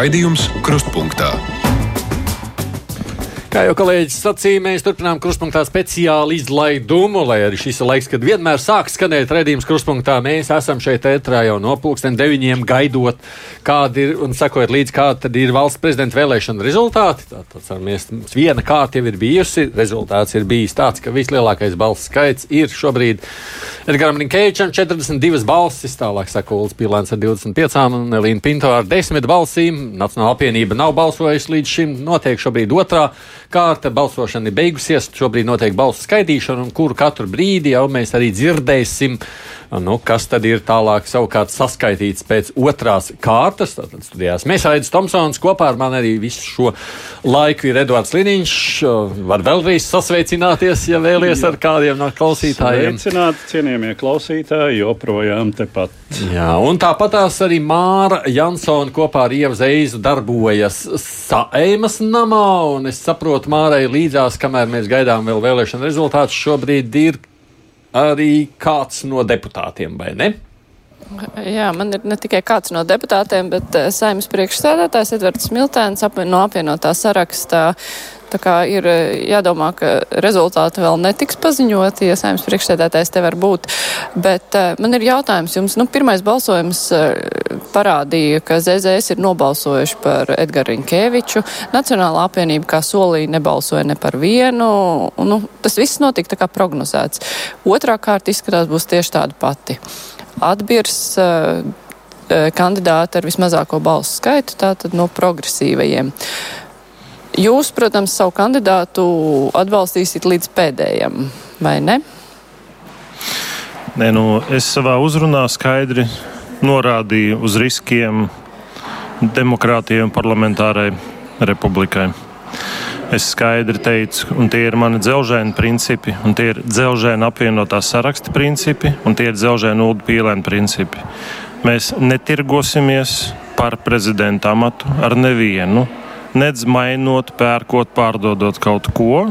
Raidījums Krustpunktā. Kā jau kolēģis sacīja, mēs turpinām krustpunktā speciālu izlaidumu, lai arī šis ir laiks, kad vienmēr sāk skanēt redzējums krustpunktā. Mēs esam šeit ētrā jau no pulksten deviņiem gaidot, kāda ir un sakojot līdz, kāda ir valsts prezidenta vēlēšana rezultāti. Tātad mēs viena kārta jau ir bijusi, rezultāts ir bijis tāds, ka vislielākais balss skaits ir šobrīd Edgaram Rinkēvičam 42 balsis, tālāk saka Ulas Pilāns ar 25 un Elīna Pinto ar 10 balsīm. Nacionāla apvienība nav balsojusi līdz šim, notiek šobrīd otrā kārta. Balsošana ir beigusies, šobrīd notiek balsu skaitīšana, un kuru katru brīdi jau mēs arī dzirdēsim, nu, kas tad ir tālāk savukārt saskaitīts pēc otrās kārtas. Tātad studijās mēs Aidis Tomsons kopā ar mani arī visu šo laiku ir Edvards Liniņš. Var vēlreiz sasveicināties, ja vēlies ar kādiem no klausītājiem. Sveicināti, cienījamie klausītāji, joprojām tepat. Jā, un tāpatās arī Māra Jansona kopā ar Ievu Zeizu darbojas Saeimas namā, un es saprotu, Mārai līdzās, kamēr mēs gaidām vēl vēlēšana rezultātus, šobrīd ir arī kāds no deputātiem, vai ne? Jā, man ir ne tikai kāds no deputātiem, bet uh, saimnes priekšsēdētājs Edvards Miltēns no apvienotā sarakstā. Tā kā ir jādomā, ka rezultāti vēl netiks paziņoti, ja saimnes priekšsēdētājs te var būt. Bet uh, man ir jautājums jums. Nu, pirmais balsojums uh, parādīja, ka ZZS ir nobalsojuši par Edgaru Rinkēviču. Nacionālā apvienība, kā solīja, nebalsoja ne par vienu. Nu, tas viss notika tā kā prognozēts. Otrā kārta izskatās būs tieši tāda pati atbirs uh, kandidāti ar vismazāko balsu skaitu, tātad no progresīvajiem. Jūs, protams, savu kandidātu atbalstīsiet līdz pēdējiem, vai ne? Nē, nu, es savā uzrunā skaidri norādīju uz riskiem demokrātijai un parlamentārai republikai. Es skaidri teicu, un tie ir mani dzelžēna principi, un tie ir dzelžēna apvienotā saraksta principi, un tie ir dzelžēna ūdens pīlēna principi. Mēs netirgosimies par prezidenta amatu ar nevienu, nedz mainot, pērkot, pārdodot kaut ko,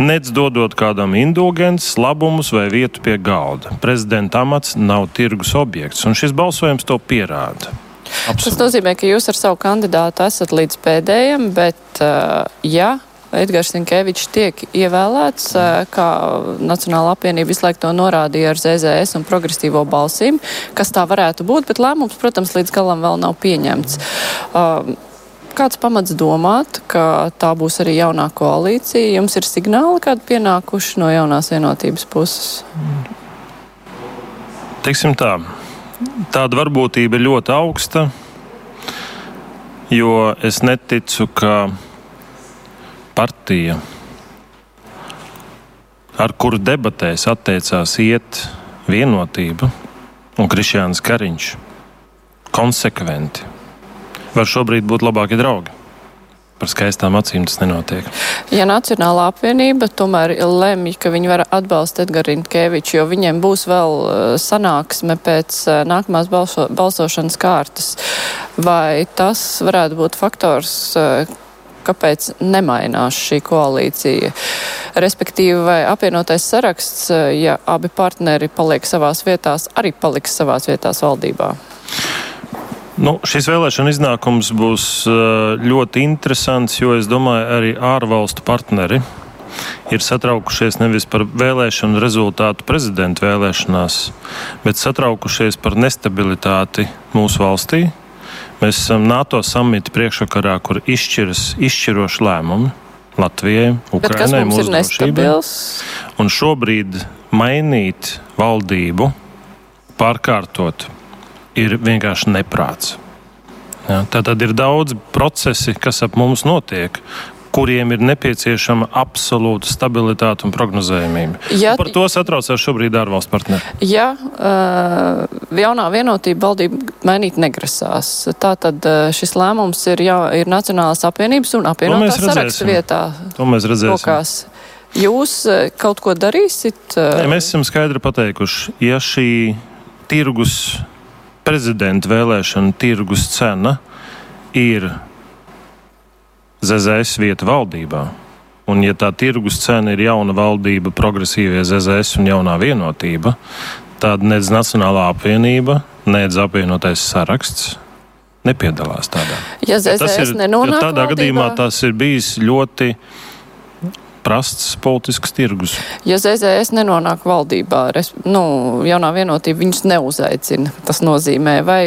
nedz dodot kādam indulgences, labumus vai vietu pie galda. Prezidenta amats nav tirgus objekts, un šis balsojums to pierāda. Absolut. Tas nozīmē, ka jūs ar savu kandidātu esat līdz pēdējiem, bet uh, ja Edgars Sinkevičs tiek ievēlēts, uh, kā Nacionāla apvienība visu laiku to norādīja ar ZZS un progresīvo balsīm, kas tā varētu būt, bet lēmums, protams, līdz galam vēl nav pieņemts. Uh, kāds pamats domāt, ka tā būs arī jaunā koalīcija? Jums ir signāli kādi pienākuši no jaunās vienotības puses? Teiksim tā, tāda varbūtība ir ļoti augsta, jo es neticu, ka partija, ar kuru debatēs atteicās iet vienotība un Krišjāns Kariņš konsekventi, var šobrīd būt labāki draugi par skaistām acīm tas nenotiek. Ja Nacionālā apvienība tomēr lemj, ka viņi var atbalstīt Edgars Rinkēviču, jo viņiem būs vēl sanāksme pēc nākamās balso, balsošanas kārtas, vai tas varētu būt faktors, kāpēc nemainās šī koalīcija? Respektīvi, vai apvienotais saraksts, ja abi partneri paliek savās vietās, arī paliks savās vietās valdībā? Nu, šis vēlēšana iznākums būs ļoti interesants, jo es domāju, arī ārvalstu partneri ir satraukušies nevis par vēlēšanu rezultātu prezidenta vēlēšanās, bet satraukušies par nestabilitāti mūsu valstī. Mēs esam NATO samita priekšvakarā, kur izšķiras izšķiroši lēmumi Latvijai, Ukrainai, mūsu drošībai. Un šobrīd mainīt valdību, pārkārtot ir vienkārši neprāts. Ja, Tātad ir daudz procesi, kas ap mums notiek, kuriem ir nepieciešama absolūta stabilitāte un prognozējumība. Ja, un par to satraucās šobrīd ārvalstu partneri. Ja uh, jaunā vienotība valdība mainīt negrasās, tā tad uh, šis lēmums ir, jā, ir Nacionālās apvienības un apvienotās sarakstu vietā. To mēs redzēsim. Rokās. Jūs uh, kaut ko darīsit? Uh... Nē, mēs esam skaidri pateikuši, ja šī tirgus prezidenta vēlēšana tirgus cena ir ZZS vieta valdībā. Un, ja tā tirgus cena ir jauna valdība, progresīvie ZZS un jaunā vienotība, tad nedz Nacionālā apvienība, nedz apvienotais saraksts nepiedalās tādā. Ja ZZS tas ir, nenonāk tādā valdībā? gadījumā tas ir bijis ļoti prasts politisks tirgus. Ja ZZS nenonāk valdībā, res, nu, jaunā vienotība viņus neuzaicina, tas nozīmē, vai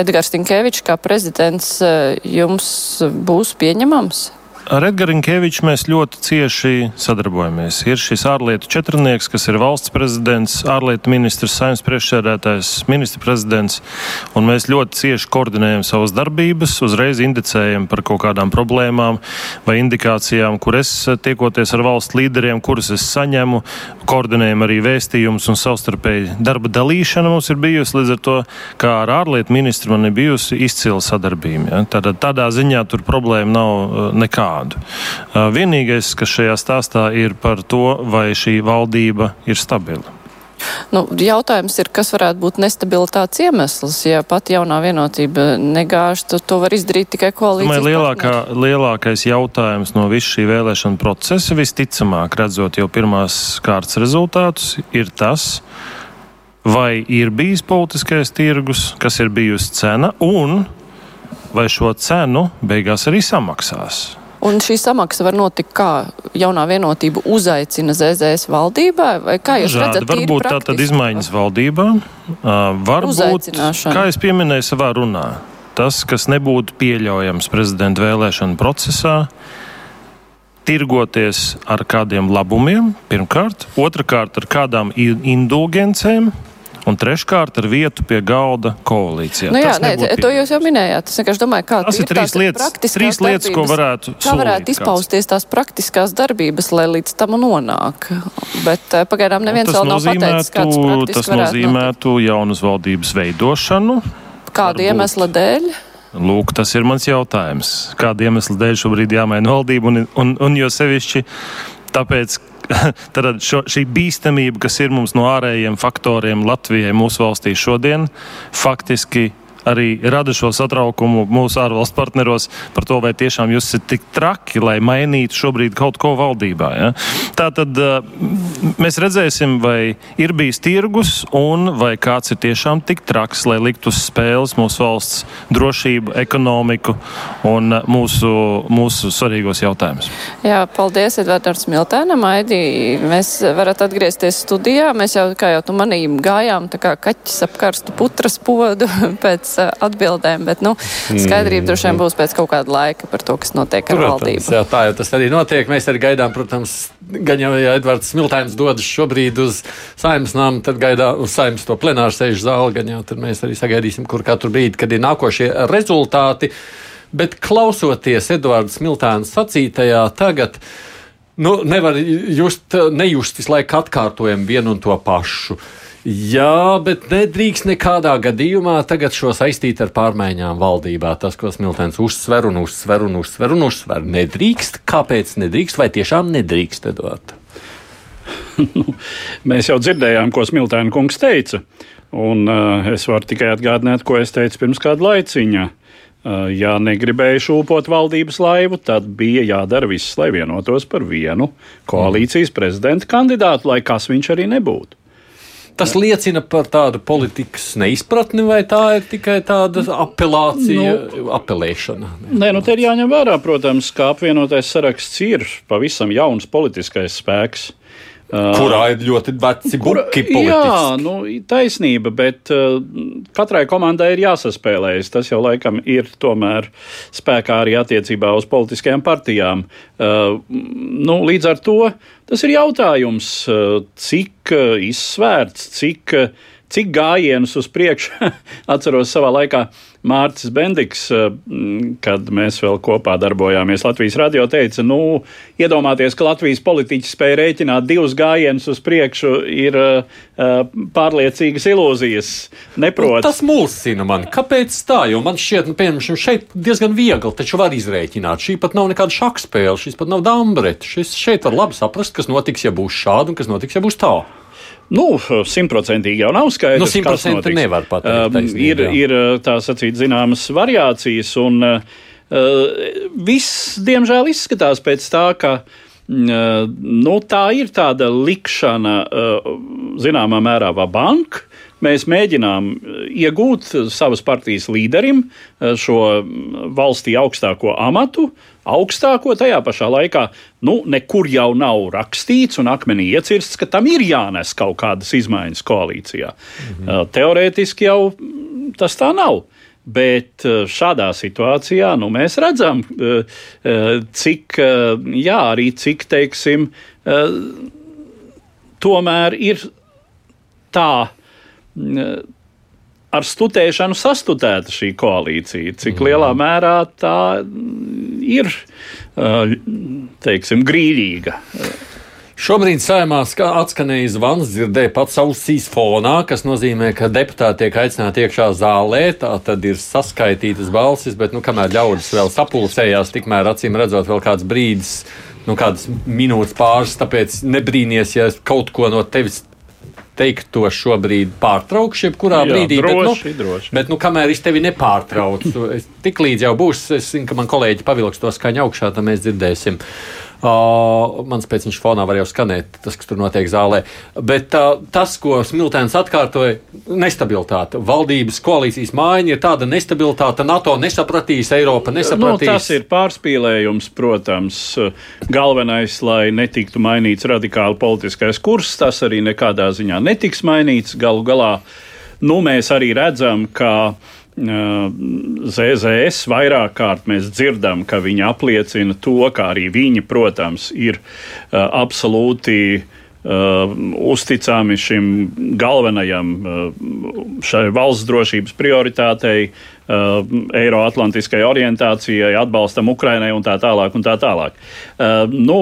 Edgars Tinkevičs kā prezidents eh, jums būs pieņemams? Ar Edgars Falks mēs ļoti cieši sadarbojamies. Ir šis ārlietu četrnieks, kas ir valsts prezidents, ārlietu ministrs, saimnes priekšsēdētājs, ministra prezidents. Mēs ļoti cieši koordinējam savas darbības, uzreiz indicējam par kaut kādām problēmām vai indikācijām, kur es tiekoties ar valsts līderiem, kurus es saņemu. Koordinējam arī vēstījumus un savstarpēji darba dalīšana mums ir bijusi. Līdz ar to, kā ar ārlietu ministru man ir bijusi izcila sadarbība. Ja? Tādā, tādā ziņā tur problēma nav uh, nekāda nekādu. Vienīgais, kas šajā stāstā ir par to, vai šī valdība ir stabila. Nu, jautājums ir, kas varētu būt nestabilitātes iemesls. Ja pat jaunā vienotība negāž, tad to var izdarīt tikai koalīcijas. Lielākā, lielākais jautājums no visu šī vēlēšana procesa, visticamāk, redzot jau pirmās kārtas rezultātus, ir tas, vai ir bijis politiskais tirgus, kas ir bijusi cena, un vai šo cenu beigās arī samaksās. Un šī samaksa var notikt kā? Jaunā vienotība uzaicina ZZS valdībā, vai kā jūs Žādi, redzat? Varbūt tā tad izmaiņas valdībā, uh, varbūt, kā es pieminēju savā runā, tas, kas nebūtu pieļaujams prezidenta vēlēšana procesā, tirgoties ar kādiem labumiem, pirmkārt, otrkārt ar kādām indulgencēm, un treškārt ar vietu pie galda koalīcijā. Nu jā, nē, to jūs jau minējāt. Es vienkārši domāju, kā tas ir trīs lietas, trīs lietas ko varētu Kā varētu izpausties tās praktiskās darbības, lai līdz tam nonāk. Bet uh, pagaidām neviens vēl nav pateicis, kāds praktiski Tas nozīmētu notikt. jaunas valdības veidošanu. Kāda iemesla dēļ? Lūk, tas ir mans jautājums. Kāda iemesla dēļ šobrīd jāmaina valdība, un, un, un jo sevišķi tāpēc, tad šo, šī bīstamība, kas ir mums no ārējiem faktoriem Latvijai, mūsu valstī šodien, faktiski arī rada šo satraukumu mūsu ārvalstu partneros par to, vai tiešām jūs esat tik traki, lai mainītu šobrīd kaut ko valdībā. Ja? Tā tad mēs redzēsim, vai ir bijis tirgus un vai kāds ir tiešām tik traks, lai liktu uz spēles mūsu valsts drošību, ekonomiku un mūsu, mūsu svarīgos jautājumus. Jā, paldies Edvards Miltēnam, Aidi. Mēs varat atgriezties studijā. Mēs jau, kā jau tu manījām, gājām tā kā kaķis ap karstu putras podu pēc atbildēm, bet nu, skaidrība droši vien būs pēc kaut kāda laika par to, kas notiek ar protams, valdību. Jā, tā jau tas arī notiek. Mēs arī gaidām, protams, gan jau ja Edvards Smiltēns dodas šobrīd uz saimnes nāmu, tad gaidā uz saimnes to plenāru sēžu zāli, gan jau tad mēs arī sagaidīsim, kur katru brīdi, kad ir nākošie rezultāti. Bet klausoties Edvards Smiltēns sacītajā tagad, nu, nevar just, nejust visu laiku atkārtojam vienu un to pašu. Jā, bet nedrīkst nekādā gadījumā tagad šo saistīt ar pārmaiņām valdībā. Tas, ko Smiltens uzsver un uzsver un uzsver un uzsver, nedrīkst. Kāpēc nedrīkst vai tiešām nedrīkst, Edvard? nu, mēs jau dzirdējām, ko Smiltēna kungs teica. Un, uh, es varu tikai atgādināt, ko es teicu pirms kāda laiciņa. Uh, ja negribēju šūpot valdības laivu, tad bija jādara viss, lai vienotos par vienu koalīcijas prezidenta kandidātu, lai kas viņš arī nebūtu. Tas liecina par tādu politikas neizpratni, vai tā ir tikai tāda apelācija, nu, apelēšana? Nē, nu te ir jāņem vērā, protams, ka apvienotais saraksts ir pavisam jauns politiskais spēks. Uh, Kurā ir ļoti veci buļbuļsakti. Jā, nu, taisnība, bet uh, katrai komandai ir jāsaspēlējas. Tas jau laikam ir tomēr spēkā arī attiecībā uz politiskajām partijām. Uh, nu, līdz ar to tas ir jautājums, uh, cik uh, izsvērts, cik, uh, cik gājienus uz priekšu atceros savā laikā. Uh, Mārcis Bendiks, eh, kad mēs vēl kopā darbojāmies Latvijas radio, teica, nu, iedomāties, ka Latvijas politiķi spēja rēķināt divus gājienus uz priekšu, ir uh, pārliecīgas ilūzijas. Neprot. Nu, tas mulsina man. Kāpēc tā? Jo man šķiet, nu, piemēram, šeit diezgan viegli, taču var izrēķināt. Šī pat nav nekāda šakspēle, šis pat nav dambreta. Šis šeit var labi saprast, kas notiks, ja būs šādi un kas notiks, ja būs tā. Nu, simtprocentīgi jau nav skaidrs. Nu, simtprocentīgi nevar pateikt. Uh, ir, ir tā sacīt zināmas variācijas, un uh, viss, diemžēl, izskatās pēc tā, ka uh, nu, tā ir tāda likšana, uh, zināmā mērā, va banka mēs mēģinām iegūt savas partijas līderim šo valstī augstāko amatu, augstāko tajā pašā laikā, nu, nekur jau nav rakstīts un akmenī iecirsts, ka tam ir jānes kaut kādas izmaiņas koalīcijā. Mhm. Teorētiski jau tas tā nav. Bet šādā situācijā nu, mēs redzam, cik, jā, arī cik, teiksim, tomēr ir tā ar studēšanu sastudēta šī koalīcija, cik mhm. lielā mērā tā ir, teiksim, grīļīga. Šobrīd saimā atskanēja zvans, dzirdēja pats ausīs fonā, kas nozīmē, ka deputāti tiek aicināti iekšā zālē. Tā tad ir saskaitītas balsis, bet, nu, kamēr ļaudis vēl sapulcējās, tikmēr acīm redzot, vēl kāds brīdis, nu, kādas minūtes pāris, tāpēc nebrīnīties, ja kaut ko no tevis teikt to šobrīd pārtraukšu, jebkurā Jā, brīdī. Droši, bet, nu, droši. bet, nu, kamēr es tevi nepārtraucu, tik līdz jau būs, es zinu, ka man kolēģi pavilks to skaņu augšā, tad mēs dzirdēsim. Uh, mans pēc viņš fonā var jau skanēt, tas, kas tur notiek zālē. Bet uh, tas, ko Smiltēns atkārtoja, nestabilitāte. Valdības koalīcijas mājiņa ir tāda nestabilitāte. NATO nesapratīs, Eiropa nesapratīs. Nu, tas ir pārspīlējums, protams. Galvenais, lai netiktu mainīts radikāli politiskais kurs, tas arī nekādā ziņā netiks mainīts. Galu galā nu, mēs arī redzam, ka ZZS vairāk kārt mēs dzirdam, ka viņi apliecina to, ka arī viņi, protams, ir absolūti uzticami šim galvenajam šai valsts drošības prioritātei, Eiroatlantiskai orientācijai, atbalstam Ukrainai un tā tālāk. Un tā tālāk. Nu,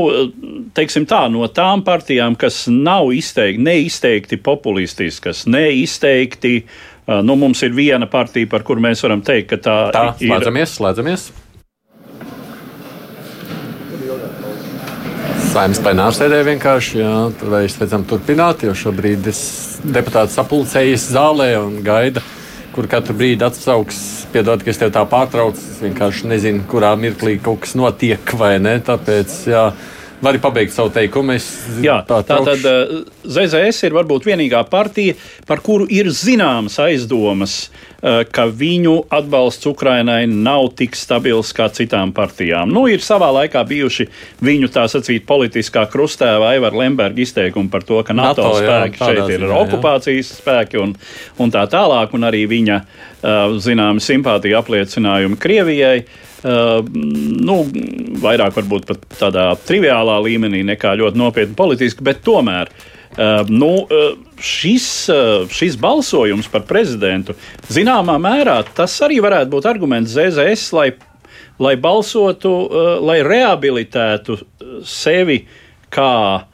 teiksim tā, no tām partijām, kas nav izteikti, neizteikti populistiskas, neizteikti uh, Nu, mums ir viena partija, par kuru mēs varam teikt, ka tā, tā ir. Slēdzamies, slēdzamies. Saimnes plenārsēdē vienkārši, jā, tur vajag pēc tam turpināt, jo šobrīd ir deputāts sapulcējies zālē un gaida, kur katru brīdi atsauks, piedod, ka es tev tā pārtraucu, es vienkārši nezinu, kurā mirklī kaut kas notiek vai ne, tāpēc, jā. Vari pabeigt savu teikumu. Jā, tā tad ZZS ir varbūt vienīgā partija, par kuru ir zināmas aizdomas, eh, ka viņu atbalsts Ukrainai nav tik stabils kā citām partijām. Nu, ir savā laikā bijuši viņu tā sacīt politiskā krustēva Aivar Lemberga izteikumi par to, ka NATO, NATO spēki jā, šeit ir ziņā, okupācijas jā. spēki un, un tā tālāk, un arī viņa eh, zināmi simpātija apliecinājumi Krievijai. Uh, nu, vairāk varbūt pat tādā triviālā līmenī nekā ļoti nopietni politiski, bet tomēr. Uh, nu, uh, šis, šis balsojums par prezidentu zināmā mērā tas arī varētu būt arguments ZZS, lai, lai balsotu, lai rehabilitētu sevi kā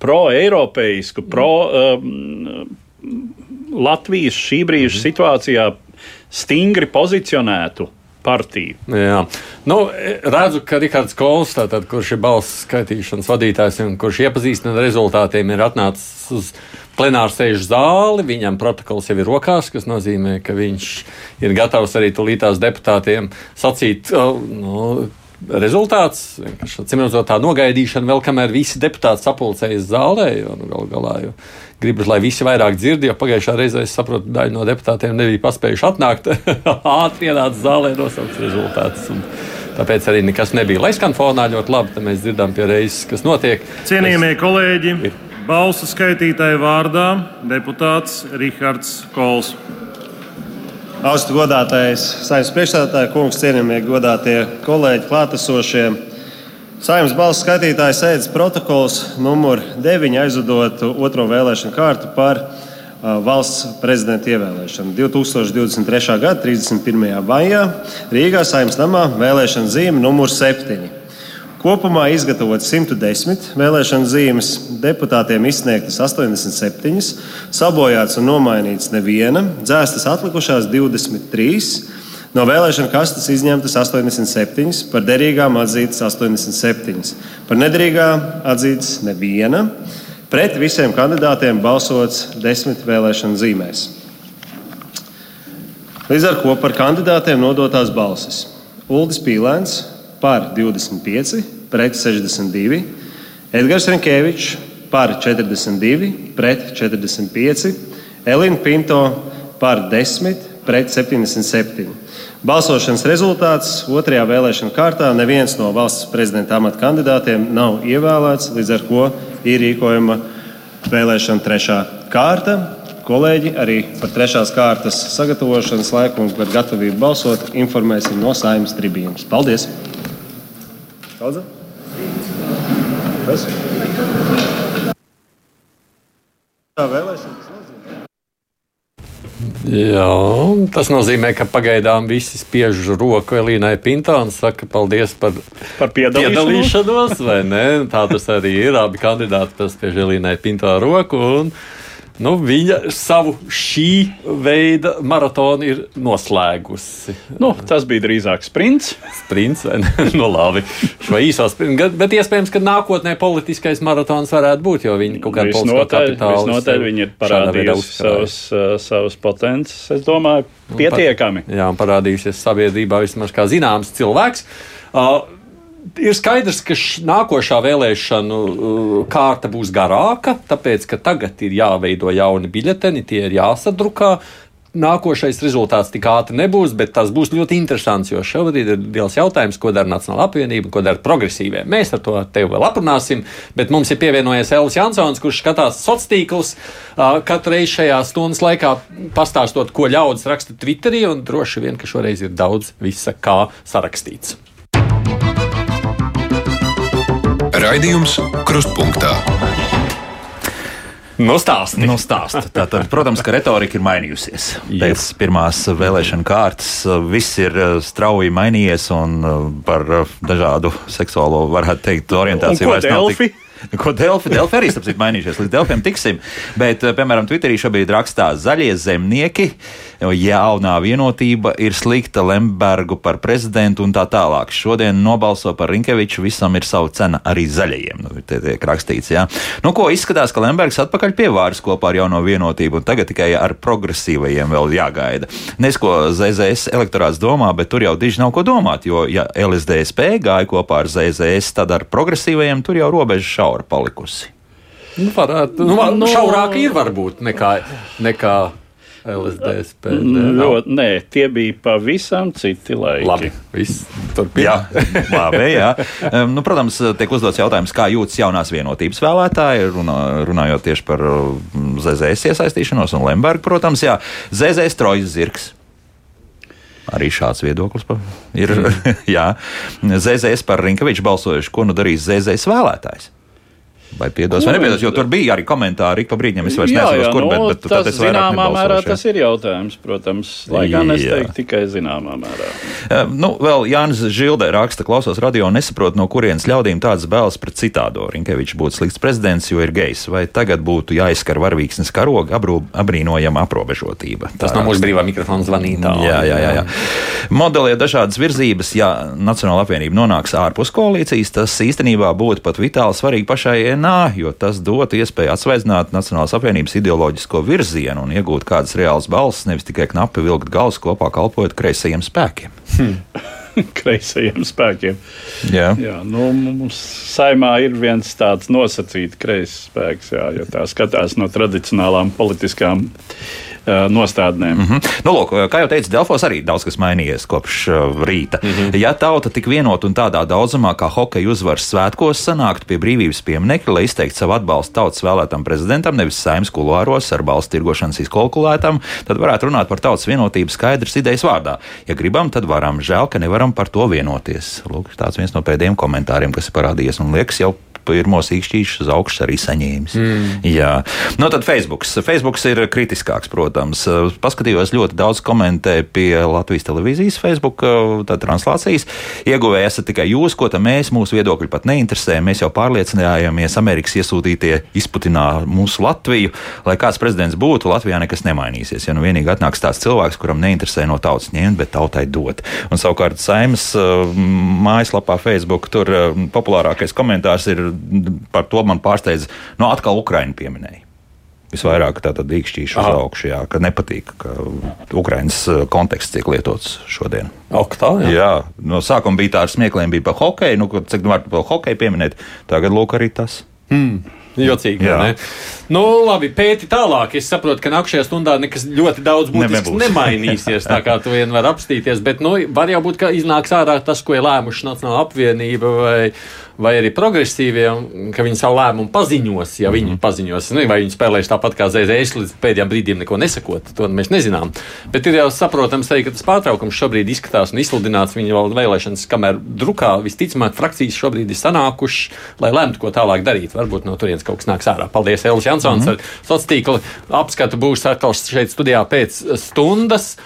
pro-eiropeisku, pro-Latvijas uh, šī brīža mhm. situācijā stingri pozicionētu partiju. Jā. Nu, redzu, ka Rikārds Kols, tātad, kurš ir balss skaitīšanas vadītājs un kurš iepazīstina ar rezultātiem, ir atnācis uz plenāru sēžu zāli. Viņam protokols jau ir rokās, kas nozīmē, ka viņš ir gatavs arī tulītās deputātiem sacīt. Nu, Rezultāts atcīmredzot tā nogaidīšana, vēl kamēr visi deputāti sapulcējas zālē, jo nu, galu galā jau gribas, lai visi vairāk dzird, jo pagājušā reizē es saprotu, daļa no deputātiem nebija paspējuši atnākt ātri ienākt zālē, nosaukt rezultātus. Tāpēc arī nekas nebija. Lai skan fonā ļoti labi, tad mēs dzirdam pie reizes, kas notiek. Cienījamie es... kolēģi, ir. balsu skaitītāju vārdā deputāts Rihards Kols. Augstu godātais saimnes priekšstādātāja kungs, cienījamie godātie kolēģi, klātesošie. Saimnes balss skaitītāja sēdes protokols numur 9 aizvedot otro vēlēšanu kārtu par valsts prezidenta ievēlēšanu. 2023. gada 31. maijā Rīgā saimnes namā vēlēšana zīme numur 7. Kopumā izgatavotas 110 vēlēšana zīmes, deputātiem izsniegtas 87, sabojāts un nomainīts neviena, dzēstas atlikušās 23 No vēlēšana kastes izņemtas 87, par derīgām atzītas 87, par nederīgām atzītas neviena. Pret visiem kandidātiem balsots desmit vēlēšana zīmēs. Līdz ar to par kandidātiem nodotās balsis. Uldis Pīlēns par 25, pret 62, Edgars Rinkevičs par 42, pret 45, Elina Pinto par 10 pret 77. Balsošanas rezultāts otrajā vēlēšana kārtā neviens no valsts prezidenta amata kandidātiem nav ievēlēts, līdz ar to ir rīkojama vēlēšana trešā kārta. Kolēģi arī par trešās kārtas sagatavošanas laiku un par gatavību balsot informēsim no saimnes tribīnas. Paldies! Daudz? Kas? Tā vēlēšanas? Jā, tas nozīmē, ka pagaidām visi spiež roku Elīnai Pintā un saka paldies par, Par piedalīšanos. piedalīšanos, vai ne? Tā tas arī ir. Abi kandidāti paspiež Elīnai Pintā roku. Un, nu, viņa savu šī veida maratonu ir noslēgusi. Nu, tas bija drīzāk sprints. Sprints, vai ne? nu, labi. Šo īso sprintu, gan- bet iespējams, ka nākotnē politiskais maratons varētu būt, jo viņi kaut kādā Visnotaļ, visnotaļ viņi ir parādījuši savus, uh, savus potenciālus. Es domāju, pietiekami. Jā, un parādījušies sabiedrībā vismaz kā zināms cilvēks. Uh, Ir skaidrs, ka š, nākošā vēlēšanu uh, kārta būs garāka, tāpēc, ka tagad ir jāveido jauni biļeteni, tie ir jāsadrukā. Nākošais rezultāts tik ātri nebūs, bet tas būs ļoti interesants, jo šobrīd ir liels jautājums, ko dara Nacionāla apvienība ko dara progresīvie. Mēs ar to tevi vēl aprunāsim, bet mums ir pievienojies Elvis Jansons, kurš skatās sociālos tīklus uh, katru reizi šajā stundas laikā, pastāstot, ko ļaudis raksta Twitterī, droši vien, ka šoreiz ir daudz visa kā sarakstīts. Raidījums Krustpunktā. Nu, stāsti! Nu, stāsta. Tātad, protams, ka retorika ir mainījusies. Pēc pirmās vēlēšana kārtas uh, viss ir uh, strauji mainījies un uh, par dažādu seksuālo, varētu teikt, orientāciju vairs nav tik. Ko Delfi? Delfi arī citu mainījušies, līdz Delfiem tiksim. Bet, uh, piemēram, Twitterī šobrīd rakstā zaļie zemnieki, jaunā vienotība ir slikta Lembergu par prezidentu un tā tālāk. Šodien nobalso par Rinkeviču, visam ir sava cena arī zaļajiem. Nu, te tiek rakstīts, jā. Nu, ko izskatās, ka Lembergs atpakaļ pie vāras kopā ar jauno vienotību un tagad tikai ar progresīvajiem vēl jāgaida. Nes ko ZZS elektorāts domā, bet tur jau diži nav ko domāt, jo ja LSDSP gāja kopā ar ZZS, tad ar progresīvajiem tur jau robeža šaura palikusi. Nu, varētu, nu, Nu, nu, šaurāka ir varbūt nekā, nekā LSDSP. Jo, nē, tie bija pavisam citi laiki. Labi, viss turpina. Jā, labi. Jā. Um, nu, protams, tiek uzdots jautājums, kā jūtas jaunās vienotības vēlētāji, runā, runājot tieši par ZZS iesaistīšanos un Lembergu. Protams, jā, ZZS trojas zirgs. Arī šāds viedoklis pa- ir. jā, ZZS par Rinkeviču balsojuši, ko nu darīs ZZS vēlētājs. Vai piedos, vai nepiedos, jo tur bija arī komentāri, ik pa brīdim es vairs nezinu, kur, bet, bet tad tas es vairāk zināmā mērā tas ir jautājums, protams, lai gan es teiktu tikai zināmā mērā. Uh, Nu, vēl Jānis Žilde raksta, klausos radio un nesaprot, no kurienes ļaudīm tādas bēlas pret citādo. Rinkevičs būtu slikts prezidents, jo ir gejs. Vai tagad būtu jāizskar varvīksnes karoga abrīnojama aprobežotība? Tas no mūsu brīvā mikrofona zvanītājā. Jā, jā, jā, jā. Modelē dažādas virzības. Ja Nacionāla apvienība nonāks ārpus koalīcijas, tas īstenībā būtu pat vitāli svarīgi pašai NA, jo tas dotu iespēju atsvaizināt Nacionālās apvienības ideoloģisko virzienu un iegūt kādas reālas balsis, nevis tikai knapi vilkt galus kopā, kalpojot kreisajiem spēkiem. Kreisajiem spēkiem. Jā. Jā, nu, mums saimā ir viens tāds nosacīts kreisais spēks, jā, ja tā skatās no tradicionālām politiskām uh, nostādnēm. Mm -hmm. Nu, lūk, kā jau teicu, Delfos arī daudz kas mainījies kopš uh, rīta. Mm -hmm. Ja tauta tik vienota un tādā daudzumā kā hokeja uzvaras svētkos sanāktu pie brīvības pieminiekļa, lai izteiktu savu atbalstu tautas vēlētam prezidentam, nevis saimnes kuluāros ar balstu tirgošanas izkalkulētam, tad varētu runāt par tautas vienotību skaidrs idejas vārdā. Ja gribam, tad varam. Žēl, ka nevaram par to vienoties. Lūk, tāds viens no pēdējiem komentāriem, kas ir parādījies un liekas jau pirmos īkšķīšus uz augšu arī saņēmis. Mm. Jā, nu tad Facebook. Facebook ir kritiskāks, protams. Paskatījos ļoti daudz komentē pie Latvijas televīzijas Facebook translācijas. Ieguvēji esat tikai jūs, ko tam mēs, mūsu viedokļi pat neinteresē. Mēs jau pārliecinājāmies, Amerikas iesūtītie izputinā mūsu Latviju. Lai kāds prezidents būtu, Latvijā nekas nemainīsies. Ja nu vienīgi atnāks tāds cilvēks, kuram neinteresē no tautas ņemt, bet tautai dot. Un savukārt Saimas uh, mājaslapā Facebook tur populārākais komentārs ir par to man pārsteidz, no atkal Ukraina pieminēja. Visvairāk tā tad īkšķīšu uz augšu, jā, ka nepatīk, ka Ukraiņas uh, konteksts tiek lietots šodien. Ok, tā, jā. Jā, no sākuma bija tā ar smiekliem, bija par hokeju, nu, cik nu var par hokeju pieminēt, tagad lūk arī tas. Jocīgi, Jā. ne? Nu, labi, pēti tālāk. Es saprotu, ka nākamajā stundā nekas ļoti daudz būtisks Nebūs. nemainīsies. Tā kā tu vien var apstīties, bet nu, var jau būt, ka iznāks ārā tas, ko ir lēmuši Nacionāla apvienība vai, vai arī progresīvie, ka viņi savu lēmumu paziņos, ja viņi paziņos. Es nezinu, vai viņi spēlēs tāpat kā ZZS līdz pēdējiem brīdiem neko nesakot. To mēs nezinām. Bet ir jau saprotams arī, ka tas pārtraukums šobrīd izskatās un izsludināts viņa vēl vēlēšanas, kamēr drukā visticamāk frakcijas šobrīd ir sanākušas, lai lemtu, ko tālāk darīt. Varbūt no turienes kaut kas nāks ārā. Paldies, Elis Jansons. Mm -hmm. Sociālā tīkla apskatu būs atkal šeit studijā pēc stundas.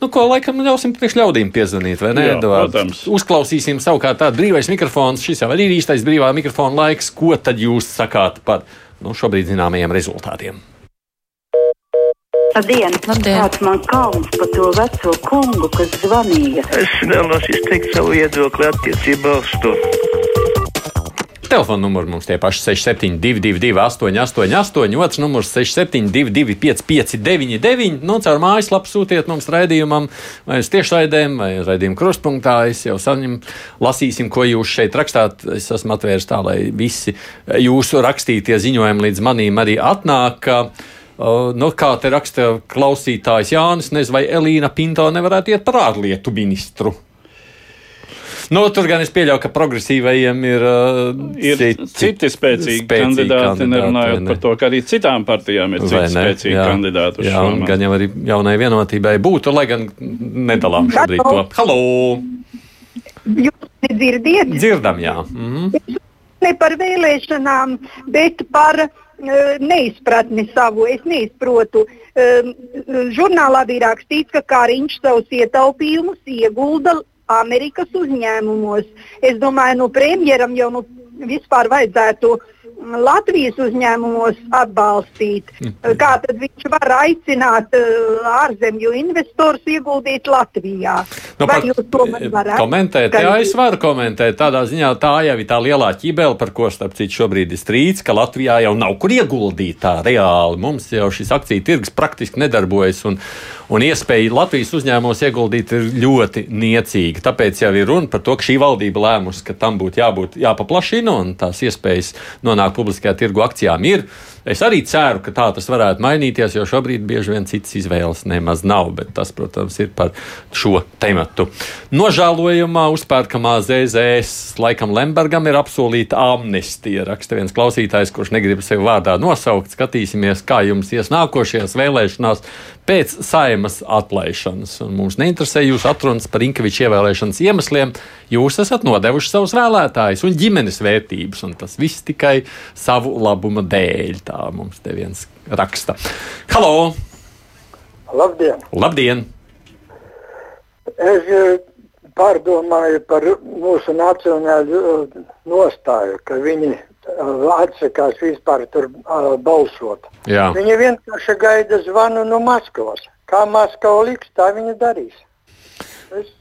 Nu, ko laikam ļausim priekš ļaudīm piezvanīt, vai ne? Jā, protams. Uzklausīsim savukārt tādu brīvais mikrofons. Šis jau arī ir īstais brīvā mikrofona laiks. Ko tad jūs sakāt par nu, šobrīd zināmajiem rezultātiem? Labdien! Labdien. Kāds man kauns par to veco kungu, kas zvanīja? Es vēlos izteikt savu viedokli attiecībā uz to. Telefona numurs mums tie paši 6722, 888, otrs numurs 672, 559, nu, caur mājaslapu sūtiet mums raidījumam, vai uz tiešraidēm, vai raidījumu krustpunktā. Es jau saņem, lasīsim, ko jūs šeit rakstāt. Es esmu atvērs tā, lai visi jūsu rakstītie ziņojumi līdz manīm arī atnāk. Uh, nu, kā te raksta klausītājs Jānis, nezinu, vai Elīna Pinto nevarētu iet par ārlietu ministru. Nu, tur gan es pieļauju, ka progresīvajiem ir, uh, Ir citi spēcīgi kandidāti, nerunājot vai ne? par to, ka arī citām partijām ir citi spēcīgi Jā. kandidāti uz Jā, un gan jau arī jaunai vienotībai būtu, lai gan nedalām šobrīd to. Halo! Jūs dzirdiet Dzirdam, jā. Mhm. ne par vēlēšanām, bet par uh, neizpratni savu. Es neizprotu. Um, žurnālā bija rakstīts, ka Kariņš savus ietaupījumus iegulda Amerikas uzņēmumos. Es domāju, nu premjeram jau nu, vispār vajadzētu mm, Latvijas uzņēmumos atbalstīt. Kā tad viņš var aicināt uh, ārzemju investorus ieguldīt Latvijā? Nu, Vai jūs to man varat Komentēt, jā, es varu komentēt. Tādā ziņā tā jau ir tā lielā ķibele, par ko starp citu šobrīd ir strīds, ka Latvijā jau nav kur ieguldīt tā reāli. Mums jau šis akciju tirgus praktiski nedarbojas, un, un iespēja Latvijas uzņēmumos ieguldīt ir ļoti niecīga. Tāpēc jau ir runa par to, ka šī valdība lēmusi, ka tam būtu jābūt jāpaplašina, un tās iespējas nonākt publiskajā tirgu akcijām ir. Es arī ceru, ka tā tas varētu mainīties, jo šobrīd bieži vien citas izvēles nemaz nav. Bet tas, protams, ir par šo tematu. Nožēlojamā uzpērkamā ZZS laikam Lembergam ir apsolīta amnestija. Raksta viens klausītājs, kurš negrib sevi vārdā nosaukt. Skatīsimies, kā jums ies nākošajās vēlēšanās pēc saimas atlaišanas. Un mums neinteresē jūsu atrunas par Inkaviča ievēlēšanas iemesliem. Jūs esat nodevuši savus vēlētājus un ģimenes vērtības, un tas viss tikai savu labuma dēļ. Tā mums te viens raksta. Halo! Labdien! Labdien! Es eh, pārdomāju par mūsu nacionālo eh, nostāju, ka viņi eh, atsakās vispār tur balsot. Jā. Viņi vienkārši gaida zvanu no Maskavas. Kā Maskava liks, tā viņi darīs.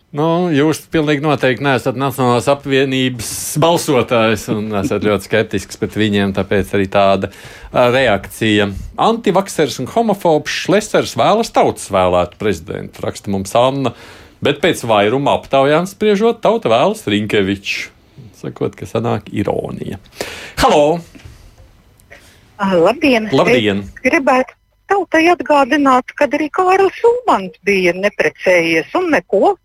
Nu, jūs pilnīgi noteikti neesat Nacionālās apvienības balsotājs un esat ļoti skeptisks pret viņiem, tāpēc arī tāda reakcija. Antivaksers un homofobs Šlesers vēlas tautas vēlētu prezidentu, raksta mums Anna, bet pēc vairuma aptaujām spriežot, tauta vēlas Rinkeviču. Sakot, ka sanāk ironija. Halo! Labdien! Labdien! Gribētu tautai atgādināt, ka arī Kārlis Šumans bija neprecējies un neko.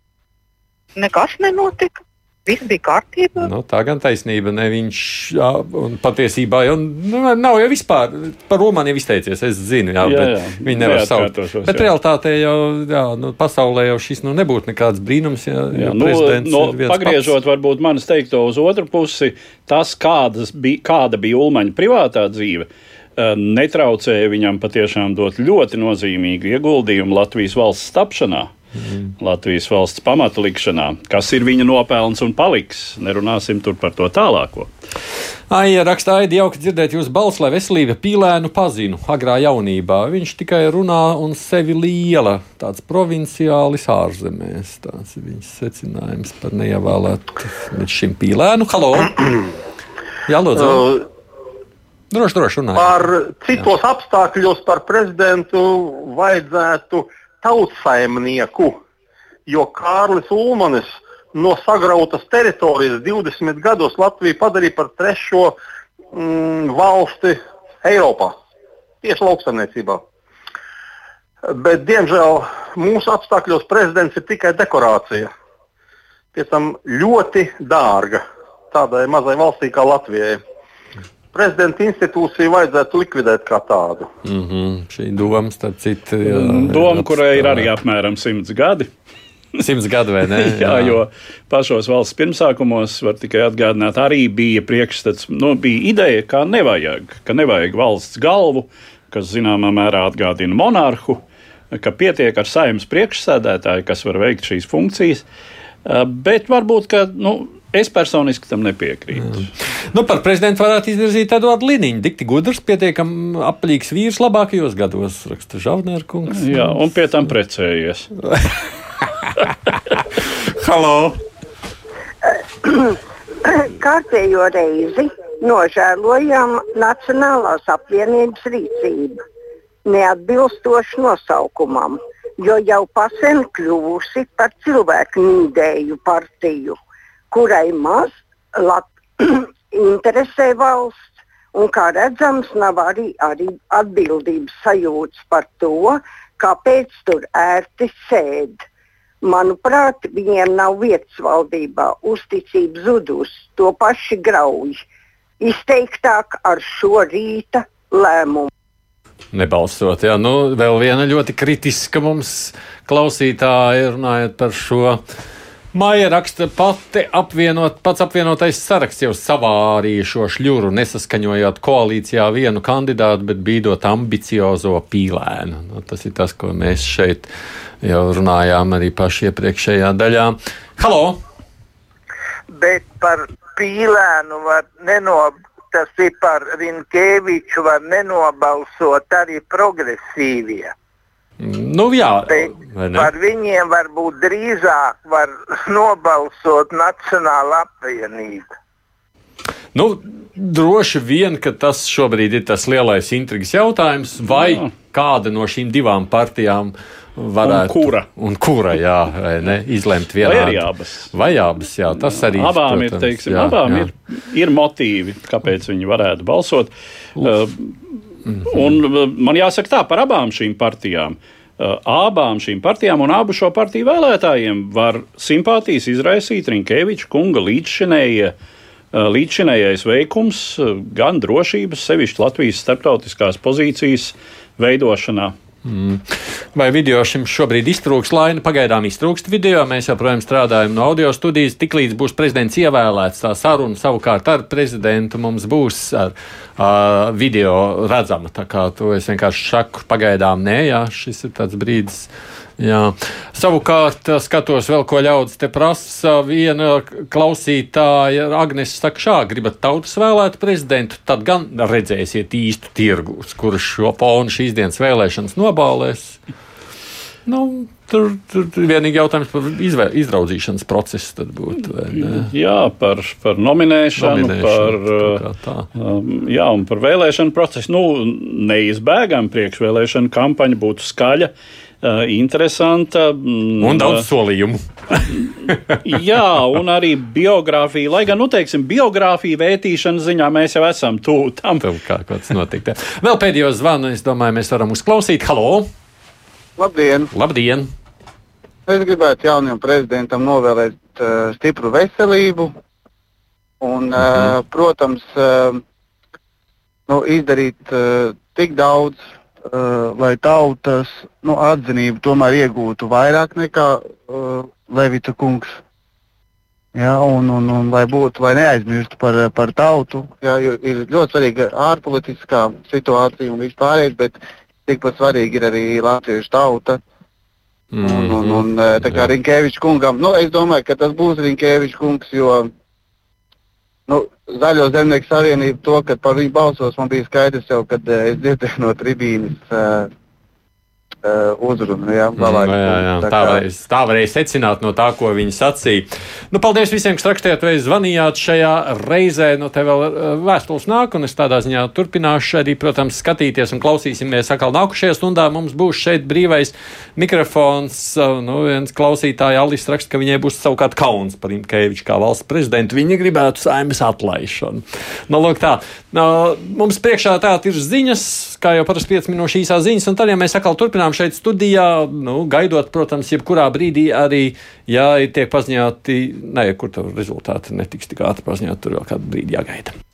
Nekas nenotika. Viss bija kārtībā. Nu, tā gan taisnība, ne viņš jā, un patiesībā jau nu, nav jau vispār par Romu izteicies. Es zinu, jā, Jā, bet jā, viņi nevar saukt. neatkārtošos, Bet jā. realitātē jau jā, nu, pasaulē jau šis nu, nebūtu nekāds brīnums. Ja, Jā, ja nu, no, viens pagriežot varbūt manis teikto uz otru pusi, tas, kādas bija, kāda bija Ulmaņa privātā dzīve, eh, netraucēja viņam patiešām dot ļoti nozīmīgu ieguldījumu Latvijas valsts tapšanā. Mm. Latvijas valsts pamata likšanā, kas ir viņa nopelns un paliks. Nerunāsim tur par to tālāko. Ai, ja rakstā Aidi, jauki dzirdēt jūsu balsi, lai veselība pīlēnu pazinu agrā jaunībā. Viņš tikai runā un sevi liela, tāds provinciālis ārzemēs. Tāds ir viņas secinājums par neievēlētu līdz šim pīlēnu. Halo! Jā, lūdzu! Droši, droši runājiet. Par citos apstākļos par prezidentu vajadzētu tautsaimnieku, jo Kārlis Ulmanis no sagrautas teritorijas 20 gados Latviju padarīja par trešo mm, valsti Eiropā, tieši lauksaimniecībā. Bet, diemžēl, mūsu apstākļos prezidents ir tikai dekorācija. Pēc tam ļoti dārga tādai mazai valstī kā Latvijai. Prezidenta institūciju vajadzētu likvidēt kā tādu. Mm -hmm. Šī doma, starp citu, jā, doma, kurai ir arī apmēram simts gadi. Simts gadu vai ne? jā, jā, jo pašos valsts pirmsākumos, var tikai atgādināt, arī bija priekšstats, nu, bija ideja, ka nevajag, ka nevajag valsts galvu, kas zināmā mērā atgādina monarhu, ka pietiek ar saimnes priekšsēdētāju, kas var veikt šīs funkcijas. Bet varbūt, ka nu, Es personiski tam nepiekrītu. Jā. Nu, par prezidentu varētu izvirzīt tādu līniju. Dikti gudrs, pietiekami aplīgs vīrs labākajos gados, raksta Žavnērkungs. Jā, un pie tam precējies. Halo! Kārtējo reizi nožēlojam Nacionālās apvienības rīcību, neatbilstoši nosaukumam, jo jau pasen kļuvusi par cilvēku nīdēju partiju, kurai maz lat, interesē valsts, un kā redzams, nav arī, arī atbildības sajūtas par to, kāpēc tur ērti sēž. Manuprāt, viņiem nav vietas valdībā, uzticība zudus, to paši grauj. Izteiktāk ar šo rīta lēmumu. Nebalsot, jā, nu, vēl viena ļoti kritiska mums klausītāja runājot par šo. Māja raksta pati apvienot, pats apvienotais saraksts jau savārīja šo šļuru, nesaskaņojot koalīcijā vienu kandidātu, bet bīdot ambiciozo pīlēnu. Nu, tas ir tas, ko mēs šeit jau runājām arī paši iepriekšējā daļā. Halo! Bet par pīlēnu var nenob, tas ir par Rinkēviču var nenobalsot arī progresīvie. Nu, jā, par viņiem varbūt drīzāk var nobalsot Nacionāla apvienība. Nu, droši vien, ka tas šobrīd ir tas lielais intrigas jautājums, vai jā. kāda no šīm divām partijām varētu. Un kura? Un kura, jā, ne, izlemt vienā. Vai abas? Vai abas, jā, tas arī. Abām protams, ir, teiksim, jā, abām jā. Ir, ir motīvi, kāpēc viņi varētu balsot. Uh, Un man jāsaka tā par abām šīm partijām. Uh, abām šīm partijām un abu šo partiju vēlētājiem var simpātijas izraisīt Rinkēviča kunga līdzšinējie, uh, līdzšinējais veikums uh, gan drošības, sevišķi Latvijas starptautiskās pozīcijas veidošanā. Mm. Vai video šim šobrīd iztrūks laina? Pagaidām iztrūkst video. Mēs joprojām strādājam no audio studijas. Tiklīdz būs prezidents ievēlēts, tā saruna savukārt ar prezidentu mums būs ar uh, video redzama. Tā kā to es vienkārši saku, pagaidām nē, jā, šis ir tāds brīdis Jā. Savukārt, skatos vēl, ko ļaudis te prasa. Viena klausītāja, Agnēs, saka, šā gribat tautas vēlēt prezidentu, tad gan redzēsiet īstu tirgu, kurš šo fonu šīs dienas vēlēšanas nobālēs. Nu, tur, tur vienīgi jautājums par izvē, izraudzīšanas procesu būtu. Jā, par, par nominēšanu, nominēšanu par, um, jā, un par vēlēšanu procesu. Nu, neizbēgami priekšvēlēšana kampaņa būtu skaļa. Uh, interesanta. Mm, un daudz solījumu. jā, un arī biogrāfija. Lai gan, nu, teiksim, biogrāfija vērtīšanas ziņā mēs jau esam tuvu tam. Tam kā kāds notika. Vēl pēdējo zvanu, es domāju, mēs varam uzklausīt. Halo! Labdien! Labdien! Es gribētu jaunajam prezidentam novēlēt uh, stipru veselību un, uh, protams, uh, nu, izdarīt uh, tik daudz lai tautas nu, atzinību tomēr iegūtu vairāk nekā uh, Levita kungs. Ja, un, un, un lai būtu, lai neaizmirstu par, par tautu, ja, ir ļoti svarīga ārpolitiskā situācija un vispārējais, bet tikpat svarīgi ir arī latviešu tauta. Mm -hmm. Un, un, un uh, tā kā Rinkēvičs kungam, nu, es domāju, ka tas būs Rinkēvičs kungs, jo Nu, Zaļo zemnieku savienību to, ka par viņu balsos man bija skaidrs jau, kad uh, es dzirdēju no tribīnes uh, uzrunu. Jā, Mm, jā, jā, jā. Tā, varēja, tā varēja secināt no tā, ko viņi sacīja. Nu, paldies visiem, kas rakstījāt vai zvanījāt šajā reizē. Nu, te vēl uh, vēstules nāk, un es tādā ziņā turpināšu arī, protams, skatīties un klausīsimies atkal nākušajā stundā. Mums būs šeit brīvais mikrofons. Uh, nu, viens klausītājs Alis raksta, ka viņai būs savukārt kauns par Imkeviču kā valsts prezidentu. Viņa gribētu saimas atlaišanu. Nu, lūk, tā. Uh, mums priekšā tā ir ziņas, kā jau parasti 5 minūšu īsā ziņas, un tad, ja mēs atkal turpinām šeit studijā, nu, gaidot, protams, jebkurā brīdī arī, ja tiek paziņoti, ne, kur tur rezultāti netiks tik ātri paziņot, tur vēl kādu brīdi jāgaida.